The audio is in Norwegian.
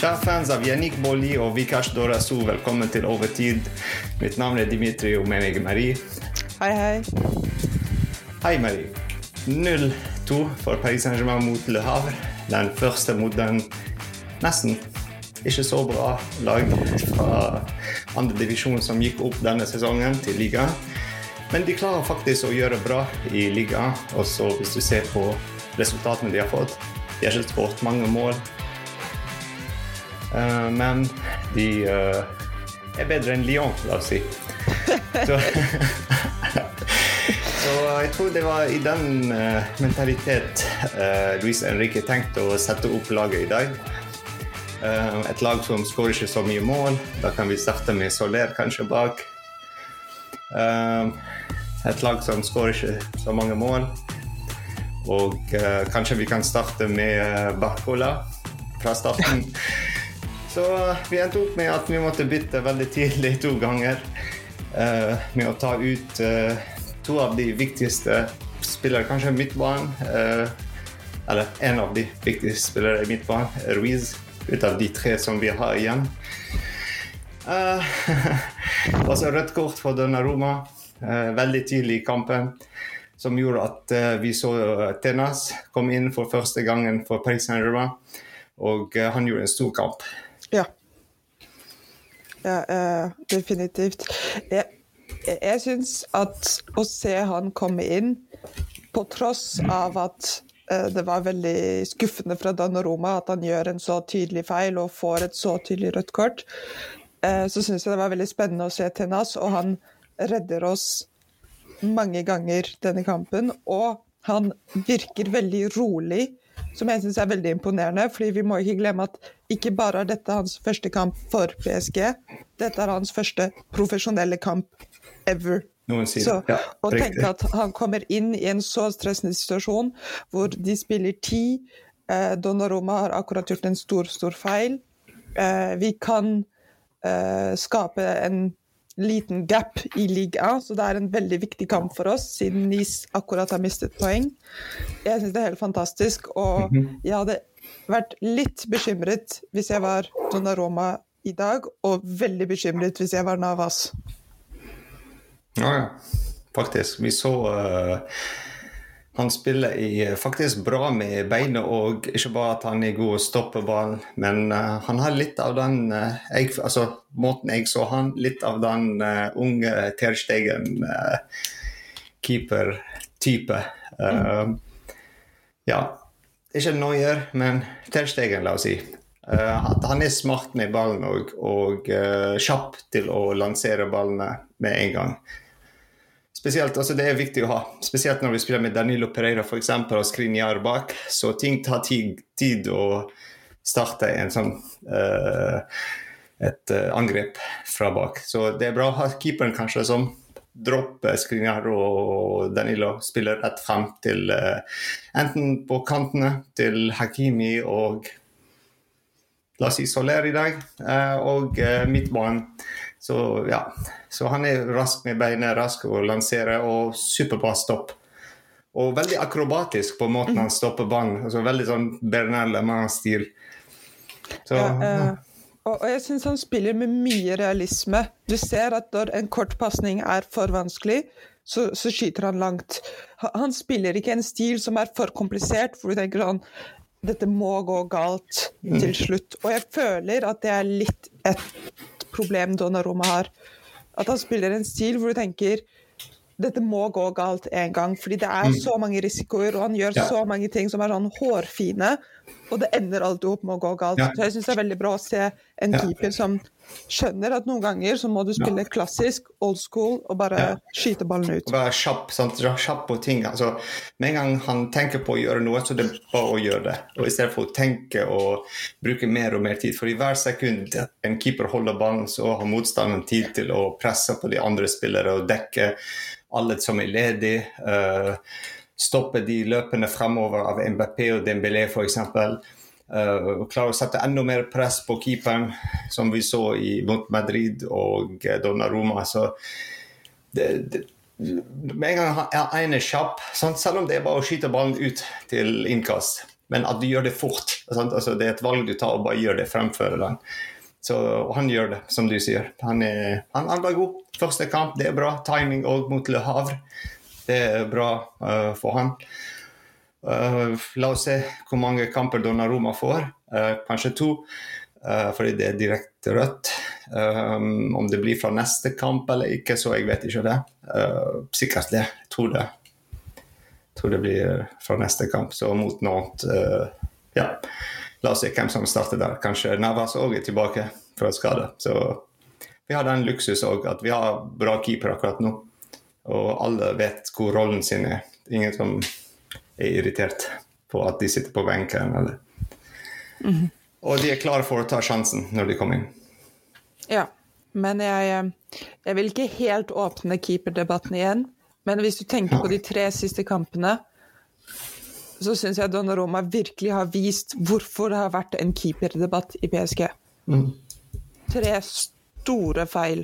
Kjære fans av Yannick Bolli og Vikash Dorasu, velkommen til Overtid. Mitt navn er Dimitri, og med meg Marie. Hei, hei. Hei, Marie. 0-2 for Paris Saint-Germain mot Le Havre. Den første mot den nesten ikke så bra lag fra andredivisjon som gikk opp denne sesongen til liga. Men de klarer faktisk å gjøre bra i ligaen. Og så hvis du ser på resultatene de har fått De har ikke skåret mange mål, uh, men de uh, er bedre enn Lyon, la oss si. Så, så jeg tror det var i den uh, mentalitet Luis Henrique tenkte å sette opp laget i dag. Et lag som skårer ikke så mye mål. Da kan vi starte med Soler kanskje bak. et lag som skårer ikke så mange mål. Og uh, kanskje vi kan starte med Barcola fra starten. Så vi endte opp med at vi måtte bytte veldig tidlig to ganger. Med å ta ut to av de viktigste spillere, kanskje midtbanen. eller en av de viktigste spillere i midtbanen, Ruiz, ut av de tre som vi har igjen. altså rødt kort for Donnaroma veldig tidlig i kampen som gjorde at uh, vi så uh, Tenas komme inn for første gangen for Paris Saint-Germain. Og uh, han gjorde en stor kamp. Ja. ja definitivt. Jeg, jeg syns at å se han komme inn, på tross av at det var veldig skuffende fra Donnaroma at han gjør en så tydelig feil og får et så tydelig rødt kort, så syns jeg det var veldig spennende å se Tenas, og han redder oss mange ganger denne kampen. Og han virker veldig rolig, som jeg syns er veldig imponerende. fordi vi må ikke glemme at ikke bare er dette hans første kamp for PSG, dette er hans første profesjonelle kamp ever. Så, å tenke at han kommer inn i en så stressende situasjon hvor de spiller ti. Eh, Donnaroma har akkurat gjort en stor, stor feil. Eh, vi kan eh, skape en liten gap i ligaen, så det er en veldig viktig kamp for oss, siden Nis akkurat har mistet poeng. Jeg syns det er helt fantastisk, og mhm. jeg hadde vært litt bekymret hvis jeg var Donnaroma i dag, og veldig bekymret hvis jeg var Navas. Ja, ja. Faktisk. Vi så uh han spiller i, faktisk bra med beinet og ikke bare at han er god å stoppe ballen, men uh, han har litt av den uh, jeg, altså, Måten jeg så han, litt av den uh, unge Terstegen keeper-type. Mm. Ja. Ikke Noyer, men Terstegen, la oss si. at han er smart med ballen og, og kjapp til å lansere ballene med en gang. Spesielt, altså Det er viktig å ha, spesielt når vi spiller med Danilo Pereira for eksempel, og Skrinjar bak. Så ting tar tid, tid å starte en sånn uh, et uh, angrep fra bak. Så det er bra å ha keeperen kanskje som dropper Skrinjar og Danilo. Spiller rett frem til uh, enten på kantene til Hakimi og la oss si Soler i dag, og midtbanen. Så ja, så han er rask med beina, rask å lansere og superbra stopp. Og veldig akrobatisk på måten han stopper ballen. Altså veldig sånn Bernard Lemans-stil. Ja, eh, og, jeg syns han spiller med mye realisme. Du ser at når en kort pasning er for vanskelig, så, så, skyter han langt. Han spiller ikke en stil som er for komplisert, for du tenker sånn Dette må gå galt til slutt. Og jeg føler at det er litt et problem Donnarumma har. At han spiller en stil hvor du tenker dette må gå galt en gang, fordi det er mm. så mange risikoer, og han gjør ja. så mange ting som er sånn hårfine, og det ender alltid opp med å gå galt. Ja. Så jeg syns det er veldig bra å se en ja. keeper som skjønner at noen ganger så må du spille klassisk, old school, og bare skyte ballen ut. Være kjapp, sant? kjapp på ting. Altså, med en gang han tenker på å gjøre noe, så det er bare å gjøre det. Og I stedet for å tenke og bruke mer og mer tid. For i hver sekund en keeper holder ballen, så har motstanderen tid til å presse på de andre spillere og dekke alle som er ledige. Uh, stoppe de løpene fremover av MBP og Dembélé f.eks. Uh, klare å sette enda mer press på keeperen, som vi så i, mot Madrid og Donnaroma. Så det, det, med en gang en er kjapp, sant? selv om det er bare å skyte ballen ut til innkast, men at du gjør det fort. Altså, det er et valg du tar, og bare gjør det fremfor den. Så, han gjør det, som du sier. Han, er, han, han var god. Første kamp, det er bra. Timing òg mot Le Havre. Det er bra uh, for han. Uh, la oss se hvor mange kamper Donnaroma får. Uh, kanskje to, fordi det er direkte rødt. Um, om det blir fra neste kamp eller ikke, så jeg vet ikke det. sikkert det. Jeg tror det. Jeg tror det blir fra neste kamp. Så mot Nantes, ja. La oss se hvem som starter der. Kanskje Navas òg er tilbake fra skade. Så vi har den luksus òg at vi har bra keeper akkurat nå. Og alle vet hvor rollen sin er. Ingen som er irritert på at de sitter på benken. Eller. Mm -hmm. Og de er klare for å ta sjansen når de kommer inn. Ja, men jeg, jeg vil ikke helt åpne keeperdebatten igjen. Men hvis du tenker på de tre siste kampene, så syns jeg Donnaroma virkelig har vist hvorfor det har vært en keeperdebatt i PSG. Mm. Tre store feil